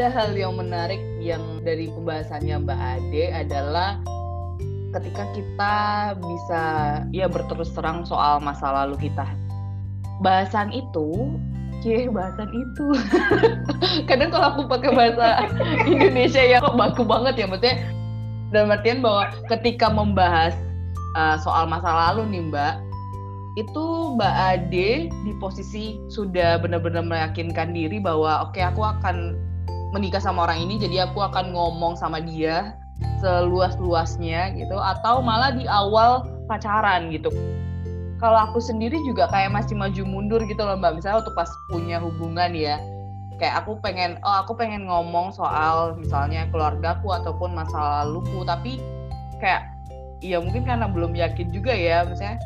ada hal yang menarik yang dari pembahasannya Mbak Ade adalah ketika kita bisa ya berterus terang soal masa lalu kita. Bahasan itu Cie, bahasan itu. Kadang kalau aku pakai bahasa Indonesia ya kok baku banget ya maksudnya dalam artian bahwa ketika membahas uh, soal masa lalu nih Mbak, itu Mbak Ade di posisi sudah benar-benar meyakinkan diri bahwa oke okay, aku akan menikah sama orang ini jadi aku akan ngomong sama dia seluas-luasnya gitu atau malah di awal pacaran gitu. Kalau aku sendiri juga kayak masih maju mundur gitu loh Mbak. Misalnya waktu pas punya hubungan ya. Kayak aku pengen oh aku pengen ngomong soal misalnya keluargaku ataupun masa laluku tapi kayak ya mungkin karena belum yakin juga ya misalnya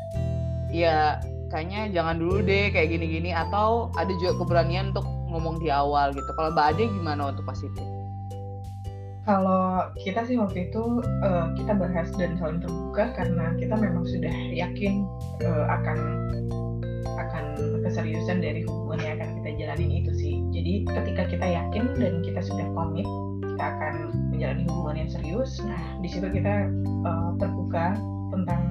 ya kayaknya jangan dulu deh kayak gini-gini atau ada juga keberanian untuk ngomong di awal gitu. Kalau Mbak Ade gimana waktu pas itu? Kalau kita sih waktu itu uh, kita bahas dan saling terbuka karena kita memang sudah yakin uh, akan akan keseriusan dari hubungan yang akan kita jalanin itu sih. Jadi ketika kita yakin dan kita sudah komit kita akan menjalani hubungan yang serius, nah di situ kita uh, terbuka tentang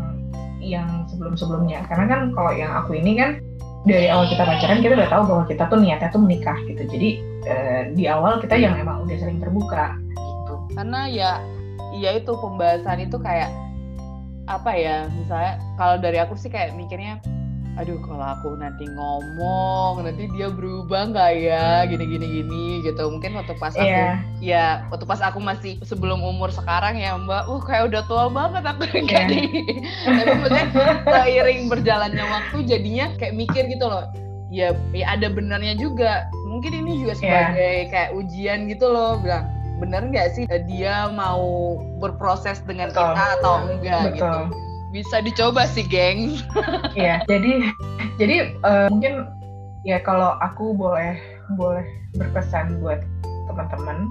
yang sebelum-sebelumnya karena kan kalau yang aku ini kan dari awal kita pacaran kita udah tahu bahwa kita tuh niatnya tuh menikah gitu. Jadi eh, di awal kita yang emang udah sering terbuka gitu. Karena ya ya itu pembahasan itu kayak apa ya misalnya kalau dari aku sih kayak mikirnya aduh kalau aku nanti ngomong nanti dia berubah nggak ya gini gini gini gitu mungkin waktu pas aku yeah. ya waktu pas aku masih sebelum umur sekarang ya mbak uh kayak udah tua banget aku yeah. tapi maksudnya seiring berjalannya waktu jadinya kayak mikir gitu loh ya ya ada benarnya juga mungkin ini juga iya. sebagai yeah. kayak ujian gitu loh bilang bener nggak sih dia mau berproses dengan Betul. kita atau enggak Betul. gitu bisa dicoba sih, geng. Iya, jadi jadi uh, mungkin ya kalau aku boleh boleh berpesan buat teman-teman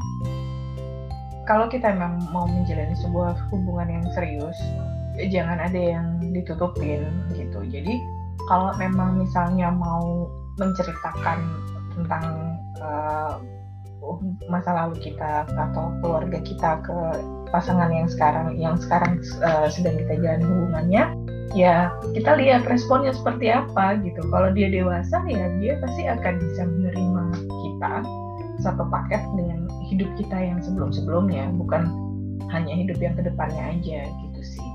kalau kita memang mau menjalani sebuah hubungan yang serius jangan ada yang ditutupin gitu jadi kalau memang misalnya mau menceritakan tentang uh, masa lalu kita atau keluarga kita ke pasangan yang sekarang yang sekarang uh, sedang kita jalani hubungannya ya kita lihat responnya seperti apa gitu. Kalau dia dewasa ya dia pasti akan bisa menerima kita satu paket dengan hidup kita yang sebelum-sebelumnya bukan hanya hidup yang ke depannya aja gitu sih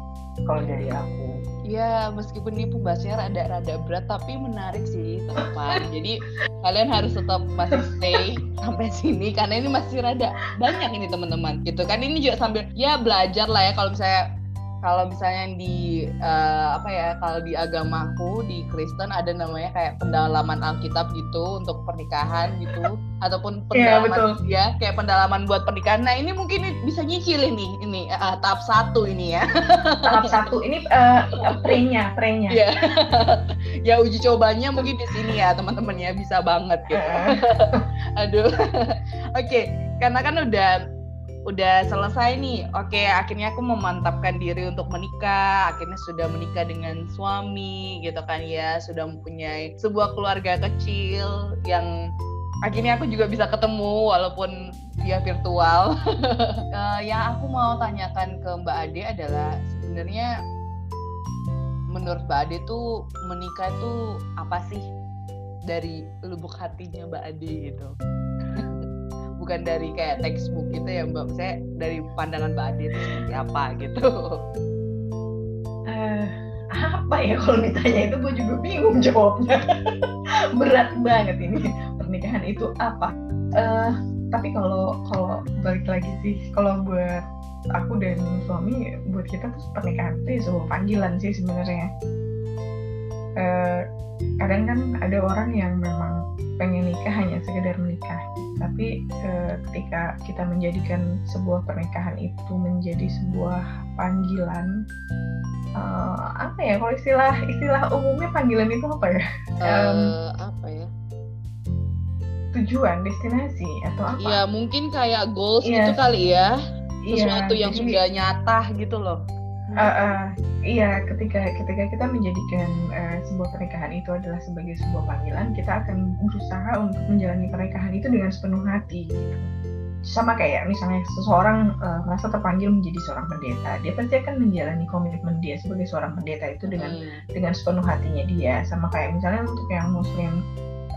kalau dari aku Ya, meskipun ini pembahasannya rada-rada berat, tapi menarik sih teman. Jadi kalian harus tetap masih stay sampai sini karena ini masih rada banyak ini teman-teman. Gitu kan ini juga sambil ya belajar lah ya kalau misalnya kalau misalnya di uh, apa ya kalau di agamaku di Kristen ada namanya kayak pendalaman Alkitab gitu untuk pernikahan gitu ataupun iya, pendalaman ya, ya kayak pendalaman buat pernikahan. Nah ini mungkin bisa nyicil ini ini uh, tahap satu ini ya. Tahap satu ini uh, prenya prenya. Ya. ya uji cobanya mungkin di sini ya teman-teman ya bisa banget gitu. Aduh. Oke okay. karena kan udah udah selesai nih. Oke, akhirnya aku memantapkan diri untuk menikah. Akhirnya sudah menikah dengan suami gitu kan ya, sudah mempunyai sebuah keluarga kecil yang akhirnya aku juga bisa ketemu walaupun via virtual. uh, yang aku mau tanyakan ke Mbak Ade adalah sebenarnya menurut Mbak Ade tuh menikah tuh apa sih dari lubuk hatinya Mbak Ade gitu? Bukan dari kayak textbook gitu ya mbak. Saya dari pandangan mbak Adi itu seperti apa gitu. Uh, apa ya kalau ditanya itu gue juga bingung jawabnya. Berat banget ini pernikahan itu apa? Uh, tapi kalau kalau balik lagi sih kalau buat aku dan suami buat kita tuh pernikahan itu ya sebuah panggilan sih sebenarnya. Uh, kadang kan ada orang yang memang pengen nikah hanya sekedar menikah tapi e, ketika kita menjadikan sebuah pernikahan itu menjadi sebuah panggilan e, apa ya kalau istilah istilah umumnya panggilan itu apa ya? Um, apa ya? tujuan destinasi atau apa? Ya mungkin kayak goals yeah. itu kali ya. Iya, sesuatu yeah, yang jadi, sudah nyata gitu loh uh, uh, iya ketika ketika kita menjadikan uh, sebuah pernikahan itu adalah sebagai sebuah panggilan kita akan berusaha untuk menjalani pernikahan itu dengan sepenuh hati gitu sama kayak misalnya seseorang uh, merasa terpanggil menjadi seorang pendeta, dia pasti akan menjalani komitmen dia sebagai seorang pendeta itu dengan hmm. dengan sepenuh hatinya dia. Sama kayak misalnya untuk yang muslim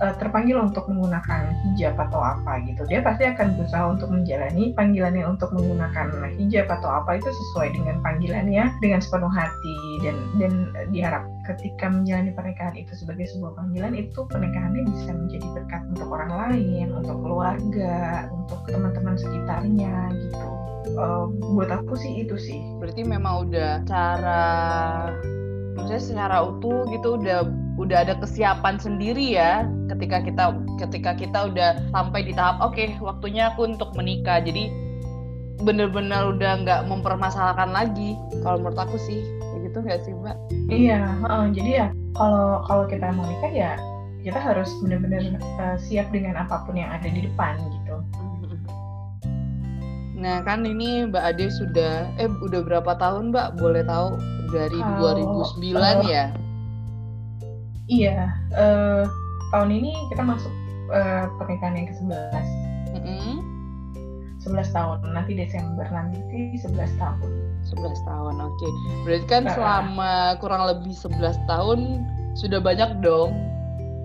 uh, terpanggil untuk menggunakan hijab atau apa gitu, dia pasti akan berusaha untuk menjalani panggilannya untuk menggunakan hijab atau apa itu sesuai dengan panggilannya dengan sepenuh hati dan dan diharap ketika menjalani pernikahan itu sebagai sebuah panggilan itu pernikahannya bisa menjadi berkat untuk orang lain, untuk keluarga, untuk teman-teman sekitarnya gitu. Uh, buat aku sih itu sih. Berarti memang udah cara maksudnya secara utuh gitu udah udah ada kesiapan sendiri ya ketika kita ketika kita udah sampai di tahap oke okay, waktunya aku untuk menikah. Jadi bener-bener udah nggak mempermasalahkan lagi. Kalau menurut aku sih kayak gitu nggak sih mbak? Iya uh, jadi ya kalau kalau kita mau nikah ya kita harus benar-benar uh, siap dengan apa pun yang ada di depan gitu. Nah kan ini Mbak Ade sudah eh udah berapa tahun Mbak? Boleh tahu? Dari Kalau, 2009 uh, ya? Iya, uh, tahun ini kita masuk uh, pernikahan yang ke-11. Mm -hmm. 11 tahun, nanti Desember nanti 11 tahun. 11 tahun, oke. Okay. Berarti kan uh, selama kurang lebih 11 tahun sudah banyak dong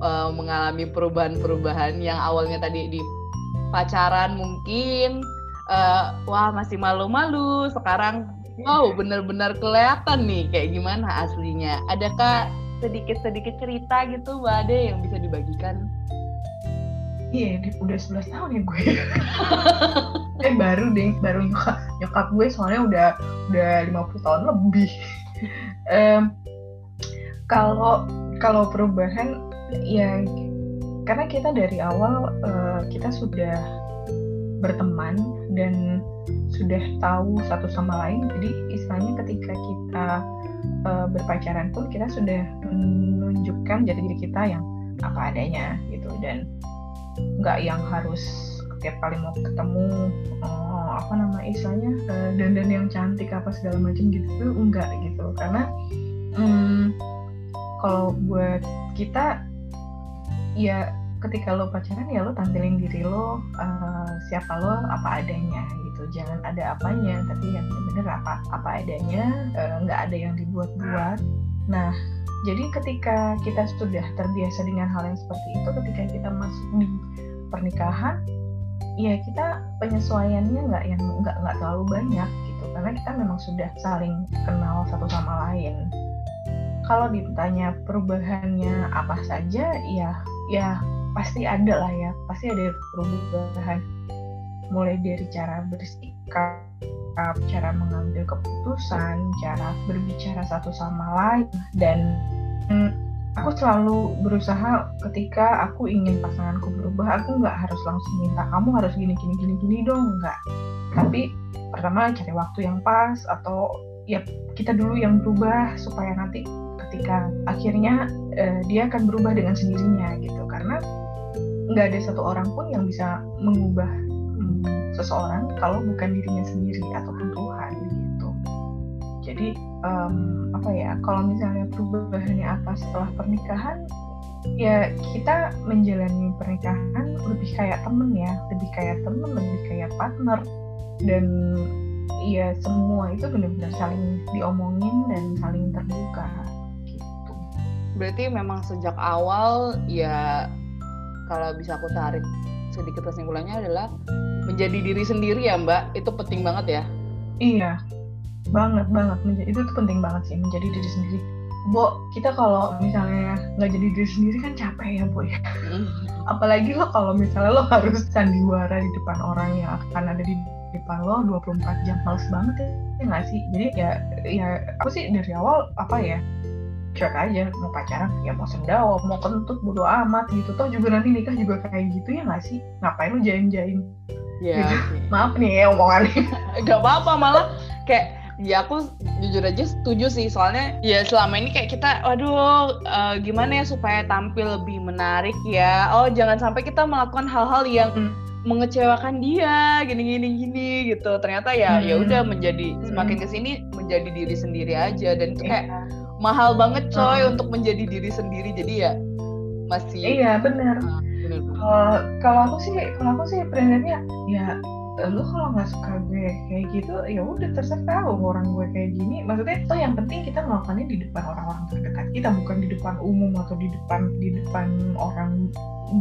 uh, mengalami perubahan-perubahan yang awalnya tadi di pacaran mungkin uh, wah masih malu-malu, sekarang Wow, benar-benar kelihatan nih kayak gimana aslinya. Adakah sedikit-sedikit cerita gitu, Mbak Ade, yang bisa dibagikan? Iya, yeah, udah 11 tahun ya gue. eh baru deh, baru nyokap, nyokap gue soalnya udah udah 50 tahun lebih. um, kalau kalau perubahan ya karena kita dari awal uh, kita sudah berteman dan sudah tahu satu sama lain jadi istilahnya ketika kita uh, berpacaran pun kita sudah menunjukkan jati diri kita yang apa adanya gitu. Dan nggak yang harus setiap kali mau ketemu uh, apa nama istilahnya uh, dandan yang cantik apa segala macam gitu tuh enggak gitu. Karena um, kalau buat kita ya ketika lo pacaran ya lo tampilin diri lo uh, siapa lo apa adanya gitu. Jangan ada apanya tapi yang benar-benar apa apa adanya eh, nggak uh, ada yang dibuat-buat. Nah jadi ketika kita sudah terbiasa dengan hal yang seperti itu ketika kita masuk di pernikahan ya kita penyesuaiannya nggak yang nggak nggak terlalu banyak gitu. Karena kita memang sudah saling kenal satu sama lain. Kalau ditanya perubahannya apa saja ya ya pasti ada lah ya pasti ada perubahan. Mulai dari cara bersikap cara mengambil keputusan cara berbicara satu sama lain dan hmm, aku selalu berusaha ketika aku ingin pasanganku berubah aku nggak harus langsung minta kamu harus gini gini gini gini dong nggak. Tapi pertama cari waktu yang pas atau ya kita dulu yang berubah supaya nanti ketika akhirnya uh, dia akan berubah dengan sendirinya gitu. Karena nggak ada satu orang pun yang bisa mengubah hmm, seseorang kalau bukan dirinya sendiri ataupun Tuhan gitu. Jadi um, apa ya kalau misalnya perubahannya apa setelah pernikahan ya kita menjalani pernikahan lebih kayak temen ya lebih kayak temen lebih kayak partner dan ya semua itu benar-benar saling diomongin dan saling terbuka gitu. Berarti memang sejak awal ya kalau bisa aku tarik sedikit kesimpulannya adalah menjadi diri sendiri ya Mbak itu penting banget ya iya banget banget itu tuh penting banget sih menjadi diri sendiri Bo, kita kalau misalnya nggak jadi diri sendiri kan capek ya, Bo ya. Mm. Apalagi lo kalau misalnya lo harus sandiwara di depan orang yang akan ada di depan lo 24 jam, males banget ya, ya nggak sih? Jadi ya, ya aku sih dari awal apa ya, cuek aja mau pacaran ya mau sendawa mau kentut bodo amat gitu. Toh juga nanti nikah juga kayak gitu ya nggak sih? Ngapain lu jaim jaim ya gitu. maaf nih ya omongannya. Nggak apa apa malah kayak ya aku jujur aja setuju sih. Soalnya ya selama ini kayak kita waduh uh, gimana ya supaya tampil lebih menarik ya? Oh jangan sampai kita melakukan hal-hal yang hmm. mengecewakan dia gini gini gini gitu. Ternyata ya, ya hmm. ya udah menjadi semakin ke sini menjadi diri sendiri aja. Dan itu kayak yeah mahal banget coy hmm. untuk menjadi diri sendiri. Jadi ya masih iya benar. Uh, kalau aku sih kalau aku sih prinsipnya ya lu kalau nggak suka gue kayak gitu ya udah terserah lo orang gue kayak gini. Maksudnya itu yang penting kita melakukannya di depan orang-orang terdekat kita bukan di depan umum atau di depan di depan orang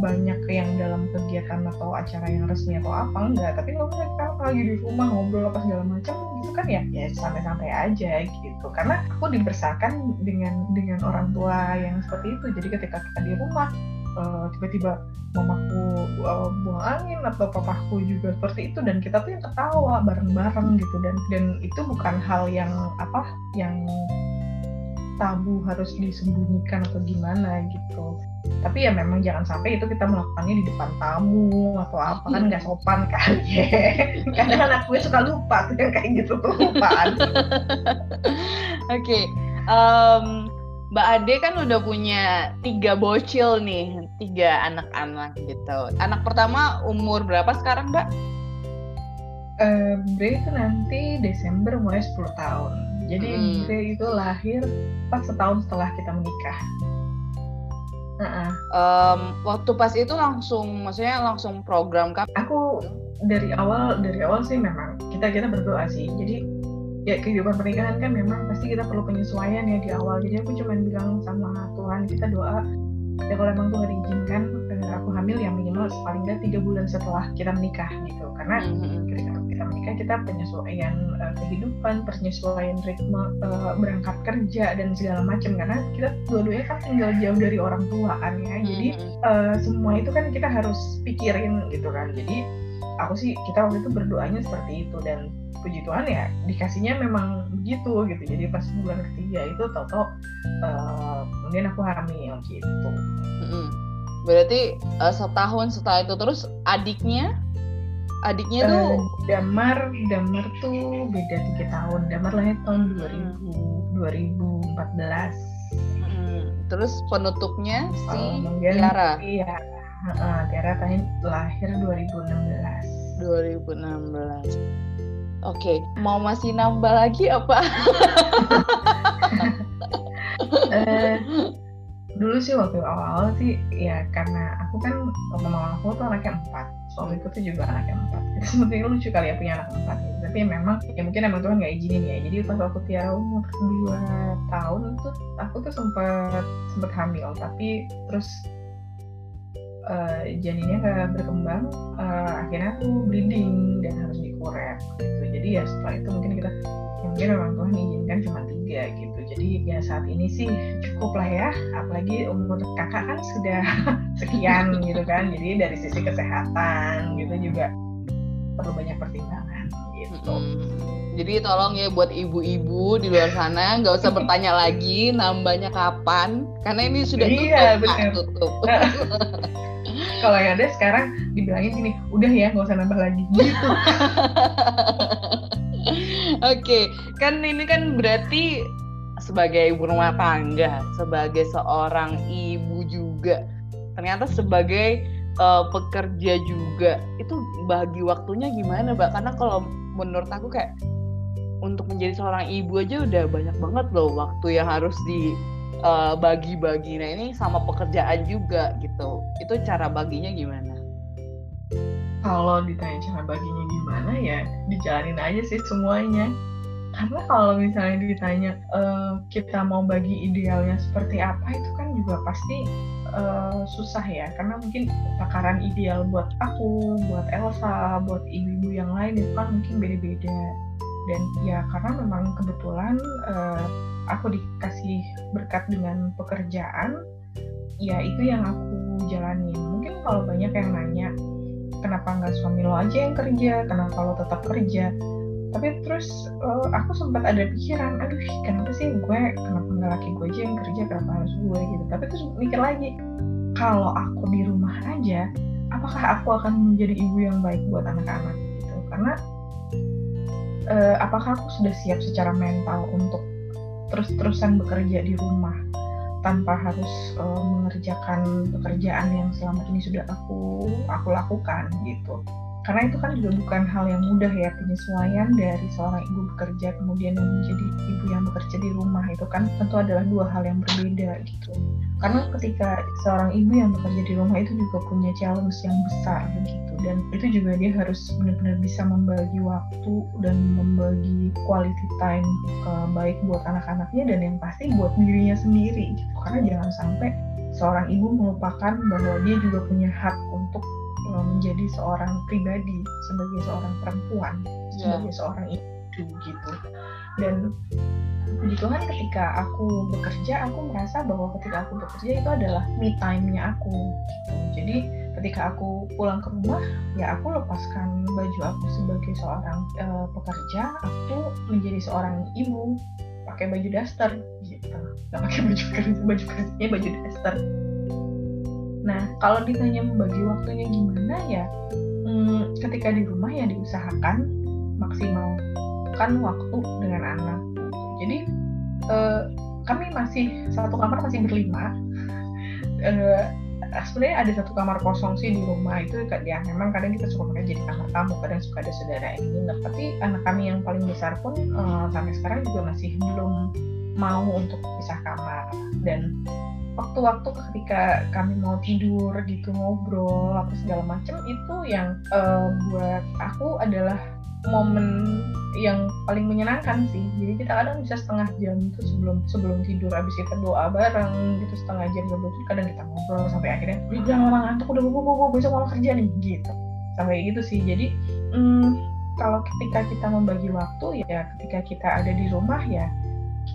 banyak yang dalam kegiatan atau acara yang resmi atau apa enggak. Tapi kalau kita lagi di rumah ngobrol apa segala macam gitu kan ya ya santai-santai aja gitu. Karena aku dibesarkan dengan dengan orang tua yang seperti itu. Jadi ketika kita di rumah uh, tiba-tiba mamaku uh, buang angin atau papaku juga seperti itu dan kita tuh yang ketawa bareng-bareng gitu. Dan dan itu bukan hal yang apa yang tabu harus disembunyikan atau gimana gitu. Tapi ya memang jangan sampai itu kita melakukannya di depan tamu atau apa kan nggak sopan kan ya. Kadang anak gue suka lupa tuh yang kayak gitu tuh lupaan. Oke okay. um, Mbak Ade kan udah punya tiga bocil nih, tiga anak-anak gitu. Anak pertama umur berapa sekarang, Mbak? Uh, Bre itu nanti Desember mulai 10 tahun. Jadi hmm. Bre itu lahir pas setahun setelah kita menikah. Uh-uh. Um, waktu pas itu langsung, maksudnya langsung program kan? Aku dari awal dari awal sih memang kita kita berdoa sih. Jadi ya kehidupan pernikahan kan memang pasti kita perlu penyesuaian ya di awal. Jadi aku cuma bilang sama Tuhan kita doa. Ya kalau emang Tuhan izinkan eh, aku hamil yang minimal paling nggak tiga bulan setelah kita menikah gitu. Karena mm-hmm. ketika kita menikah kita penyesuaian uh, kehidupan penyesuaian ritme uh, berangkat kerja dan segala macam. Karena kita dua-duanya kan tinggal jauh dari orang tua kan ya. Jadi uh, semua itu kan kita harus pikirin gitu kan. Jadi aku sih kita waktu itu berdoanya seperti itu. Dan puji Tuhan ya dikasihnya memang begitu gitu. Jadi pas bulan ketiga itu tau-tau uh, kemudian aku hamil gitu. Mm-hmm. berarti uh, setahun setelah itu terus adiknya? Adiknya tuh uh, Damar Damar tuh beda tiga tahun. Damar lahir tahun 2000 2014 hmm. terus penutupnya si uh, Tiara? iya uh, Tiara tahun lahir 2016 2016 Oke, okay. mau masih nambah lagi apa? uh, dulu sih waktu awal sih ya karena aku kan mama aku tuh anaknya empat, suamiku tuh juga anaknya empat. Itu sebetulnya lucu kali ya punya anak empat gitu. Tapi ya memang ya mungkin emang Tuhan nggak izinin ya. Jadi pas aku Tiara umur dua tahun tuh aku tuh sempat sempat hamil, tapi terus uh, janinnya nggak berkembang, uh, akhirnya aku bleeding dan harus dikuret gitu jadi ya setelah itu mungkin kita ya mungkin orang Tuhan izinkan cuma tiga gitu jadi ya saat ini sih cukup lah ya apalagi umur kakak kan sudah sekian gitu kan jadi dari sisi kesehatan gitu juga perlu banyak pertimbangan gitu Jadi tolong ya buat ibu-ibu di luar sana nggak usah bertanya lagi nambahnya kapan karena ini sudah iya, tutup. Bener. tutup. kalau yang ada sekarang dibilangin gini udah ya nggak usah nambah lagi gitu oke kan ini kan berarti sebagai ibu rumah tangga sebagai seorang ibu juga ternyata sebagai uh, pekerja juga itu bagi waktunya gimana mbak karena kalau menurut aku kayak untuk menjadi seorang ibu aja udah banyak banget loh waktu yang harus di uh, bagi-bagi. Nah ini sama pekerjaan juga gitu. Itu cara baginya gimana? Kalau ditanya cara baginya gimana ya dijalanin aja sih semuanya. Karena kalau misalnya ditanya uh, kita mau bagi idealnya seperti apa itu kan juga pasti uh, susah ya. Karena mungkin takaran ideal buat aku, buat Elsa, buat ibu-ibu yang lain itu kan mungkin beda-beda. Dan ya karena memang kebetulan uh, aku dikasih berkat dengan pekerjaan ya itu yang aku jalani mungkin kalau banyak yang nanya kenapa nggak suami lo aja yang kerja? Kenapa lo tetap kerja? Tapi terus uh, aku sempat ada pikiran aduh kenapa sih gue kenapa nggak laki gue aja yang kerja? Kenapa harus gue? Gitu. Tapi terus mikir lagi kalau aku di rumah aja apakah aku akan menjadi ibu yang baik buat anak-anak? Gitu. Karena uh, apakah aku sudah siap secara mental untuk terus-terusan bekerja di rumah tanpa harus uh, mengerjakan pekerjaan yang selama ini sudah aku aku lakukan gitu karena itu kan juga bukan hal yang mudah ya penyesuaian dari seorang ibu bekerja kemudian menjadi ibu yang bekerja di rumah itu kan tentu adalah dua hal yang berbeda gitu. Karena ketika seorang ibu yang bekerja di rumah itu juga punya challenge yang besar begitu dan itu juga dia harus benar-benar bisa membagi waktu dan membagi quality time uh, baik buat anak-anaknya dan yang pasti buat dirinya sendiri gitu. Karena jangan sampai seorang ibu melupakan bahwa dia juga punya hak untuk menjadi seorang pribadi sebagai seorang perempuan yeah. sebagai seorang ibu gitu dan puji Tuhan ketika aku bekerja aku merasa bahwa ketika aku bekerja itu adalah me time-nya aku gitu. jadi ketika aku pulang ke rumah ya aku lepaskan baju aku sebagai seorang uh, pekerja aku menjadi seorang ibu pakai baju daster gitu nggak pakai baju kerja baju kerjanya baju daster nah kalau ditanya membagi waktunya gimana ya hmm, ketika di rumah ya diusahakan maksimal kan waktu dengan anak. Jadi uh, kami masih satu kamar masih berlima. Uh, sebenarnya ada satu kamar kosong sih di rumah. Itu ya memang kadang kita suka pakai jadi kamar tamu kadang suka ada saudara yang nginep. Tapi anak kami yang paling besar pun uh, sampai sekarang juga masih belum mau untuk pisah kamar. Dan waktu-waktu ketika kami mau tidur gitu ngobrol apa segala macam itu yang uh, buat aku adalah momen yang paling menyenangkan sih jadi kita kadang bisa setengah jam itu sebelum sebelum tidur habis kita doa bareng gitu setengah jam sebelum tidur kadang kita ngobrol sampai akhirnya udah jangan lama ngantuk udah bobo bobo besok mau kerja nih gitu sampai gitu sih jadi hmm, kalau ketika kita membagi waktu ya ketika kita ada di rumah ya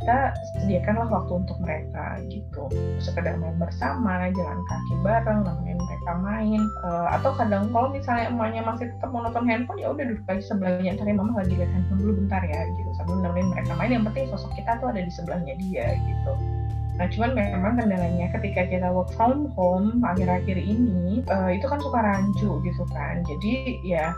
kita sediakanlah waktu untuk mereka gitu. Sekedar main bersama jalan kaki bareng nemenin mereka main uh, atau kadang kalau misalnya emaknya masih tetap mau nonton handphone ya udah duduk aja sebelahnya. Ntar mama lagi lihat handphone dulu bentar ya gitu. Sambil nemenin mereka main yang penting sosok kita tuh ada di sebelahnya dia gitu Nah, cuman memang kendalanya ketika kita work from home akhir-akhir ini uh, itu kan suka rancu gitu kan. Jadi ya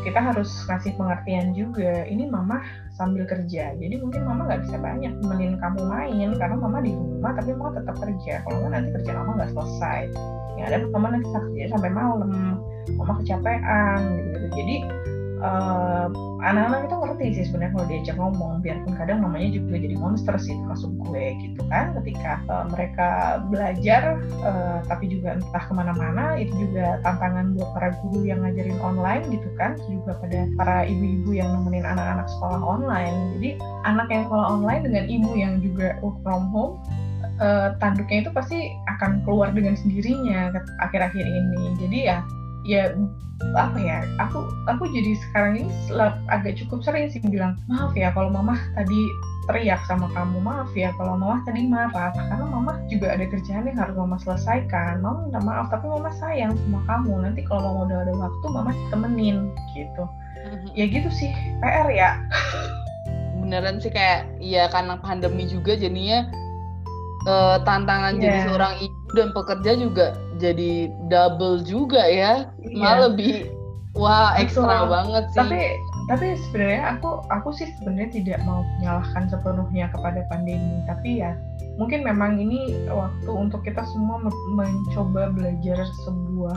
kita harus kasih pengertian juga. Ini mama sambil kerja, jadi mungkin mama nggak bisa banyak nemenin kamu main karena mama di rumah tapi mama tetap kerja. Kalau nggak nanti kerja mama nggak selesai. Ya ada mama nanti kerja sampai malam, mama kecapean gitu. Jadi uh, anak-anak itu ngerti sih sebenarnya kalau diajak ngomong biarpun kadang mamanya juga jadi monster sih termasuk gue gitu kan. Ketika uh, mereka belajar uh, tapi juga entah ke mana-mana itu juga tantangan buat para guru yang ngajarin online gitu kan juga pada para ibu-ibu yang nemenin anak-anak sekolah online. Jadi anak yang sekolah online dengan ibu yang juga work from home uh, tanduknya itu pasti akan keluar dengan sendirinya akhir-akhir ini. Jadi ya ya apa ya aku aku jadi sekarang ini agak cukup sering sih bilang maaf ya kalau mama tadi teriak sama kamu maaf ya kalau mama tadi marah. Karena mama juga ada kerjaan yang harus mama selesaikan. Mama minta maaf tapi mama sayang sama kamu. Nanti kalau mama udah ada waktu mama temenin gitu. Mm-hmm. ya gitu sih PR ya. Beneran sih kayak ya karena pandemi juga jadinya uh, tantangan yeah. jadi iya. seorang ibu dan pekerja juga jadi double juga ya yeah. malah lebih wah ekstra banget sih tapi tapi sebenarnya aku aku sih sebenarnya tidak mau menyalahkan sepenuhnya kepada pandemi tapi ya mungkin memang ini waktu untuk kita semua mencoba belajar sebuah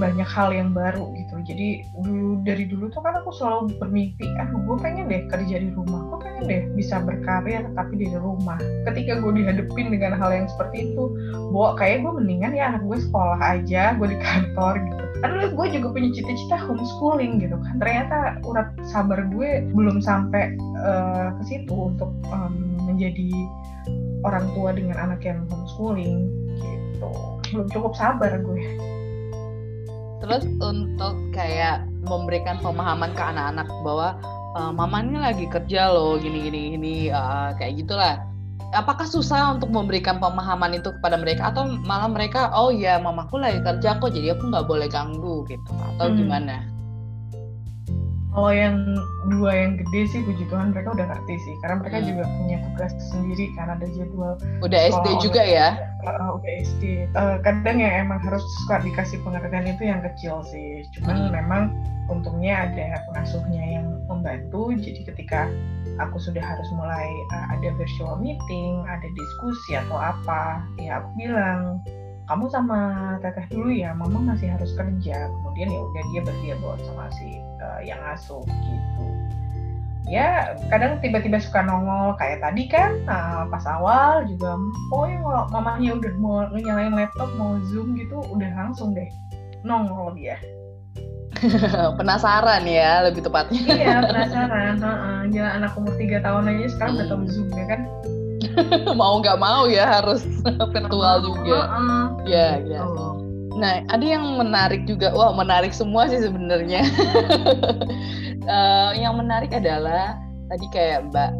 banyak hal yang baru gitu. Jadi dulu dari dulu tuh kan aku selalu bermimpi ah gue pengen deh kerja di rumah gue pengen deh bisa berkarir tapi di rumah. Ketika gue dihadapin dengan hal yang seperti itu bawa kayak gue mendingan ya gue sekolah aja gue di kantor gitu. Karena gue juga punya cita-cita homeschooling gitu kan. Ternyata urat sabar gue belum sampai uh, ke situ untuk um, menjadi orang tua dengan anak yang homeschooling gitu. Belum cukup sabar gue. Terus untuk kayak memberikan pemahaman ke anak-anak bahwa uh, mama ini lagi kerja loh gini gini gini uh, kayak gitulah. Apakah susah untuk memberikan pemahaman itu kepada mereka? Atau malah mereka oh ya mamaku lagi kerja kok jadi aku nggak boleh ganggu gitu. Atau hmm. gimana kalau yang dua yang gede sih puji Tuhan mereka udah ngerti sih. Karena mereka hmm. juga punya tugas sendiri karena ada jadwal udah SD juga ya? Uh, udah SD uh, kadang yang emang harus suka dikasih pengertian itu yang kecil sih. Cuman hmm. memang untungnya ada pengasuhnya yang membantu. Jadi ketika aku sudah harus mulai uh, ada virtual meeting ada diskusi atau apa ya aku bilang kamu sama teteh dulu ya mama masih harus kerja. Kemudian ya udah dia berdia buat sama si uh, yang asuh gitu. Ya kadang tiba-tiba suka nongol kayak tadi kan uh, pas awal juga oh ya kalau mamanya udah mau nyalain laptop mau zoom gitu udah langsung deh nongol dia. Penasaran ya lebih tepatnya. Iya penasaran uh-uh. gila anak umur tiga tahun aja sekarang udah tahu zoom ya kan? Mau nggak mau ya harus virtual juga. ya ya oh. Nah ada yang menarik juga. Wah menarik semua sih sebenarnya. Uh, yang menarik adalah tadi kayak mbak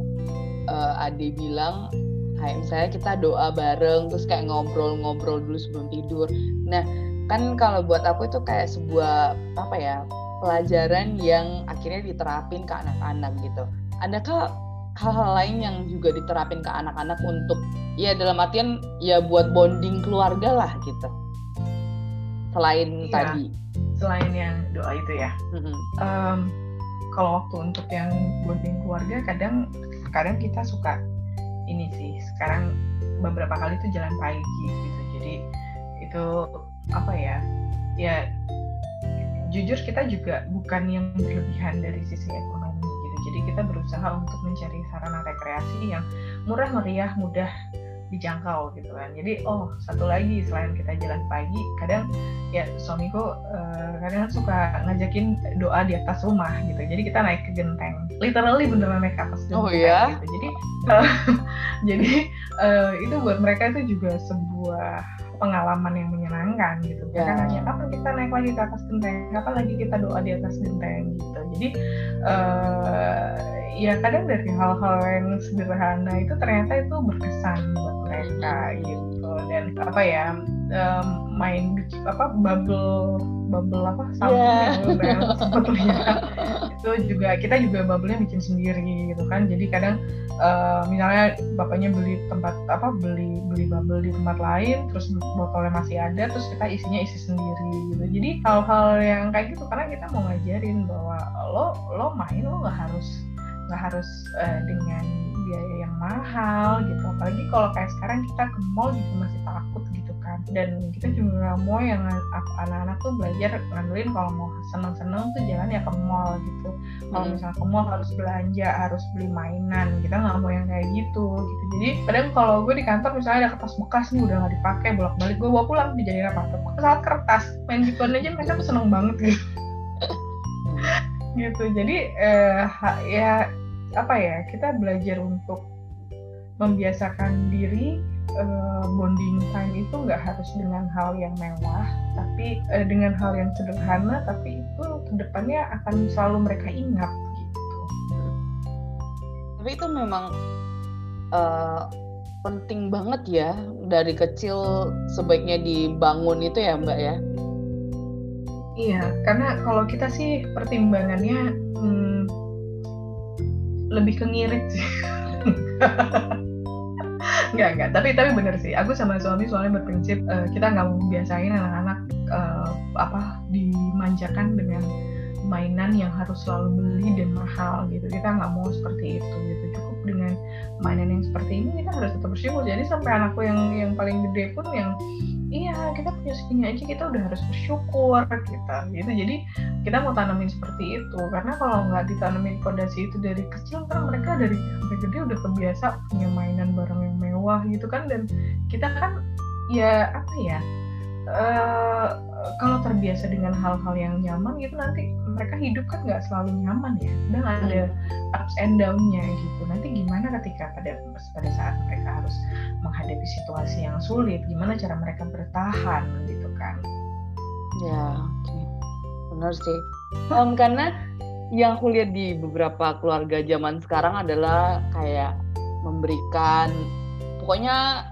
uh, Ade bilang kayak misalnya kita doa bareng terus kayak ngobrol-ngobrol dulu sebelum tidur. Nah kan kalau buat aku itu kayak sebuah apa ya pelajaran yang akhirnya diterapin ke anak-anak gitu. Adakah hal-hal lain yang juga diterapin ke anak-anak untuk ya dalam artian ya buat bonding keluarga lah gitu selain ya, tadi. selain yang doa itu ya. Mm-hmm. um, kalau waktu untuk yang bonding keluarga kadang kadang kita suka ini sih. Sekarang beberapa kali itu jalan pagi gitu. Jadi itu apa ya? Ya jujur kita juga bukan yang berlebihan dari sisi ekonomi gitu. Jadi kita berusaha untuk mencari sarana rekreasi yang murah meriah mudah dijangkau gitu kan. Jadi oh satu lagi selain kita jalan pagi kadang ya suamiku uh, kadang suka ngajakin doa di atas rumah gitu. Jadi kita naik ke genteng. Literally beneran naik ke atas genteng oh, iya? gitu jadi uh, jadi uh, itu buat mereka itu juga sebuah pengalaman yang menyenangkan gitu. Yeah. Kan nanya kapan kita naik lagi ke atas genteng, kapan lagi kita doa di atas genteng gitu. Jadi uh, ya kadang dari hal-hal yang sederhana itu ternyata itu berkesan buat mereka gitu. Dan apa ya um, main apa bubble bubble apa sama yeah. sebetulnya itu juga kita juga bubble-nya bikin sendiri gitu kan. Jadi kadang uh, misalnya bapaknya beli tempat apa beli beli bubble di tempat lain terus botolnya masih ada terus kita isinya isi sendiri gitu. Jadi hal-hal yang kayak gitu karena kita mau ngajarin bahwa lo lo main lo nggak harus nggak harus uh, dengan biaya yang mahal gitu. Apalagi kalau kayak sekarang kita ke mall juga masih takut gitu dan kita juga nggak mau yang anak-anak tuh belajar ngandelin kalau mau seneng-seneng tuh jalan ya ke mall gitu. Kalau hmm. misalnya ke mall harus belanja harus beli mainan. Kita nggak mau yang kayak gitu gitu. Jadi kadang kalau gue di kantor misalnya ada kertas bekas nih udah nggak dipakai bolak-balik gue bawa pulang dijadiin apa pesawat kertas. Main gituan aja mereka tuh seneng banget gitu. Gitu. Jadi eh, ya apa ya kita belajar untuk membiasakan diri uh, bonding time itu nggak harus dengan hal yang mewah tapi uh, dengan hal yang sederhana tapi itu ke depannya akan selalu mereka ingat gitu. Tapi itu memang uh, penting banget ya dari kecil sebaiknya dibangun itu ya mbak ya? Iya karena kalau kita sih pertimbangannya hmm, lebih ke ngirit sih Enggak, enggak. Tapi tapi bener sih. Aku sama suami soalnya berprinsip uh, kita nggak mau biasain anak-anak uh, apa dimanjakan dengan mainan yang harus selalu beli dan mahal gitu. Kita nggak mau seperti itu gitu. Cukup dengan mainan yang seperti ini kita harus tetap bersyukur. Jadi sampai anakku yang yang paling gede pun yang iya kita punya segini aja kita udah harus bersyukur kita gitu jadi kita mau tanamin seperti itu karena kalau nggak ditanamin fondasi itu dari kecil kan mereka dari sampai gede udah kebiasa punya mainan barang yang mewah gitu kan dan kita kan ya apa ya uh, kalau terbiasa dengan hal-hal yang nyaman gitu nanti mereka hidup kan nggak selalu nyaman ya dan ada hmm. ups and down-nya gitu nanti gimana ketika pada pada saat mereka harus menghadapi situasi yang sulit gimana cara mereka bertahan gitu kan ya okay. benar sih um, karena yang aku lihat di beberapa keluarga zaman sekarang adalah kayak memberikan pokoknya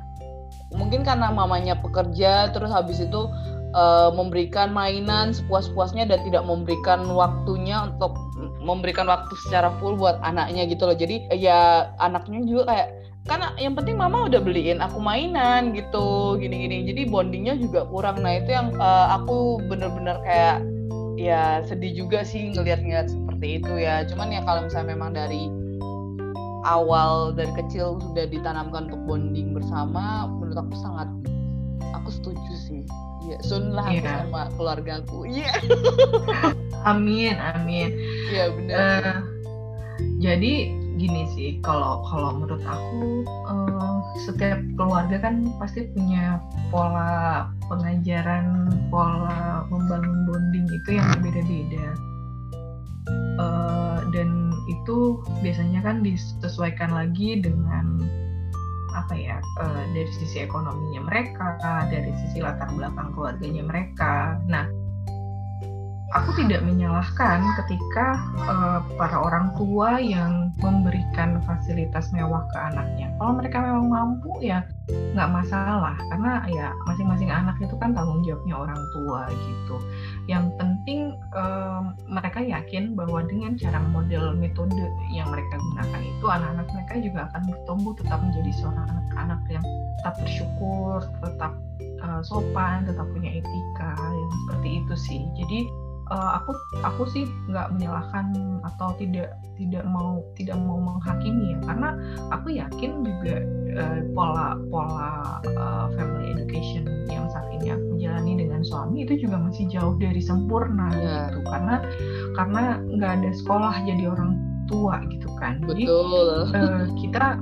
mungkin karena mamanya pekerja terus habis itu uh, memberikan mainan sepuas-puasnya dan tidak memberikan waktunya untuk memberikan waktu secara full buat anaknya gitu loh. Jadi ya anaknya juga kayak karena yang penting mama udah beliin aku mainan gitu gini-gini. Jadi bondingnya juga kurang. Nah itu yang uh, aku bener-bener kayak ya sedih juga sih ngeliat-ngeliat seperti itu ya. Cuman ya kalau misalnya memang dari awal dari kecil sudah ditanamkan untuk bonding bersama menurut aku sangat aku setuju sih. Ya sun lah yeah. sama keluargaku iya. Yeah. amin amin. Iya benar. Uh, jadi gini sih kalau kalau menurut aku uh, setiap keluarga kan pasti punya pola pengajaran pola membangun bonding itu yang berbeda-beda. Uh, dan itu biasanya kan disesuaikan lagi dengan apa ya uh, dari sisi ekonominya mereka dari sisi latar belakang keluarganya mereka nah aku tidak menyalahkan ketika uh, para orang tua yang memberikan fasilitas mewah ke anaknya. Kalau mereka memang mampu ya nggak masalah karena ya masing-masing anak itu kan tanggung jawabnya orang tua gitu. Yang penting um, mereka yakin bahwa dengan cara model metode yang mereka gunakan itu anak-anak mereka juga akan bertumbuh tetap menjadi seorang anak-anak yang tetap bersyukur, tetap uh, sopan, tetap punya etika yang seperti itu sih. Jadi uh, aku aku sih nggak menyalahkan atau tidak tidak mau tidak mau menghakimi ya. Karena aku yakin juga uh, pola pola uh, family education yang saat ini aku jalani dengan suami itu juga masih jauh dari sempurna yeah. gitu. Karena karena nggak ada sekolah jadi orang tua gitu kan. Jadi uh, kita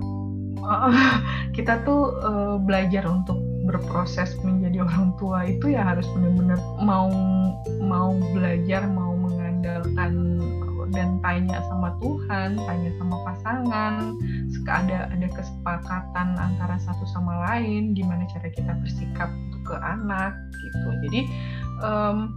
uh, kita tuh uh, belajar untuk berproses menjadi orang tua itu ya harus benar-benar mau mau belajar mau mengandalkan dan tanya sama Tuhan tanya sama pasangan ada ada kesepakatan antara satu sama lain gimana cara kita bersikap ke anak gitu. Jadi um,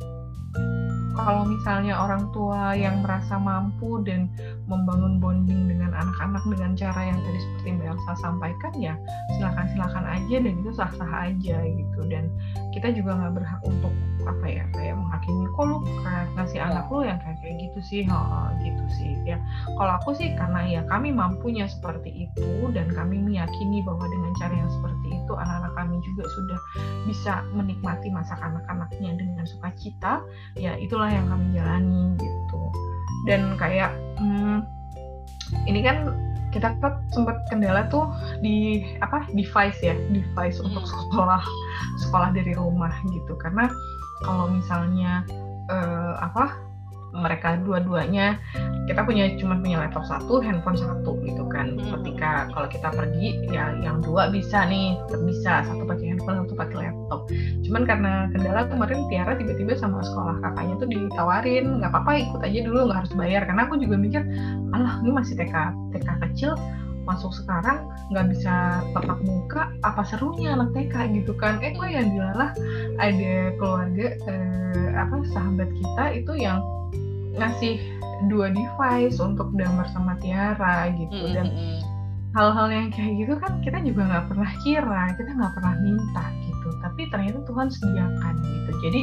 kalau misalnya orang tua yang merasa mampu dan membangun bonding dengan anak-anak dengan cara yang tadi seperti Mbak Elsa sampaikan ya silakan silakan aja dan itu sah sah aja gitu. Dan kita juga nggak berhak untuk apa ya kayak menghakimi kok lu kayak ngasih ya. anak lu yang kayak kayak gitu sih oh, gitu sih ya kalau aku sih karena ya kami mampunya seperti itu dan kami meyakini bahwa dengan cara yang seperti itu anak-anak kami juga sudah bisa menikmati masa kanak-kanaknya dengan sukacita ya itulah yang kami jalani gitu dan kayak hmm, ini kan kita kan sempat kendala tuh di apa device ya device hmm. untuk sekolah sekolah dari rumah gitu karena kalau misalnya uh, apa mereka dua-duanya kita punya cuma punya laptop satu, handphone satu gitu kan. Hmm. Ketika kalau kita pergi ya yang dua bisa nih, bisa satu pakai handphone, satu pakai laptop. Cuman karena kendala kemarin Tiara tiba-tiba sama sekolah kakaknya tuh ditawarin nggak apa-apa ikut aja dulu nggak harus bayar karena aku juga mikir, alah ini masih TK TK kecil masuk sekarang nggak bisa tatap muka apa serunya anak TK gitu kan? Eh kok yang dilalah ada keluarga eh, apa sahabat kita itu yang ngasih dua device untuk damar sama Tiara gitu. Dan hal-hal yang kayak gitu kan kita juga nggak pernah kira kita nggak pernah minta gitu. Tapi ternyata Tuhan sediakan gitu. Jadi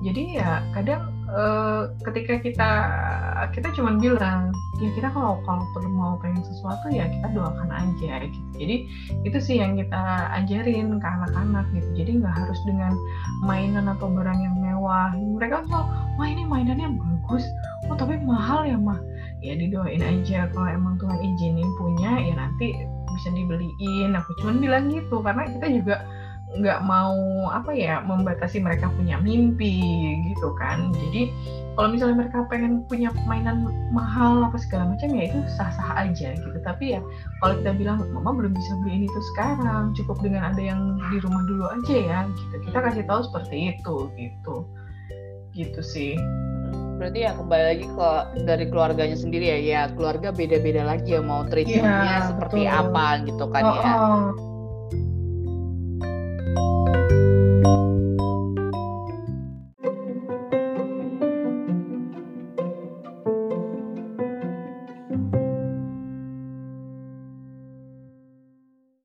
jadi ya kadang uh, ketika kita kita cuma bilang ya kita kalau kalau perlu mau pengen sesuatu ya kita doakan aja gitu. Jadi itu sih yang kita ajarin ke anak-anak gitu. Jadi nggak harus dengan mainan atau barang yang mewah. Mereka tuh wah ini mainannya bagus. Oh tapi mahal ya mah ya didoain aja. Kalau emang Tuhan izinin punya ya nanti bisa dibeliin. Aku cuma bilang gitu karena kita juga nggak mau apa ya membatasi mereka punya mimpi gitu kan. Jadi kalau misalnya mereka pengen punya mainan mahal apa segala macam ya itu sah-sah aja gitu. Tapi ya kalau kita bilang mama belum bisa beli ini tuh sekarang cukup dengan ada yang di rumah dulu aja ya gitu. Kita kasih tahu seperti itu gitu. Gitu sih. Berarti ya kembali lagi ke dari keluarganya sendiri ya ya keluarga beda-beda lagi ya mau treatmentnya ya, seperti betul. apa gitu kan oh, ya. Oh. Thank you.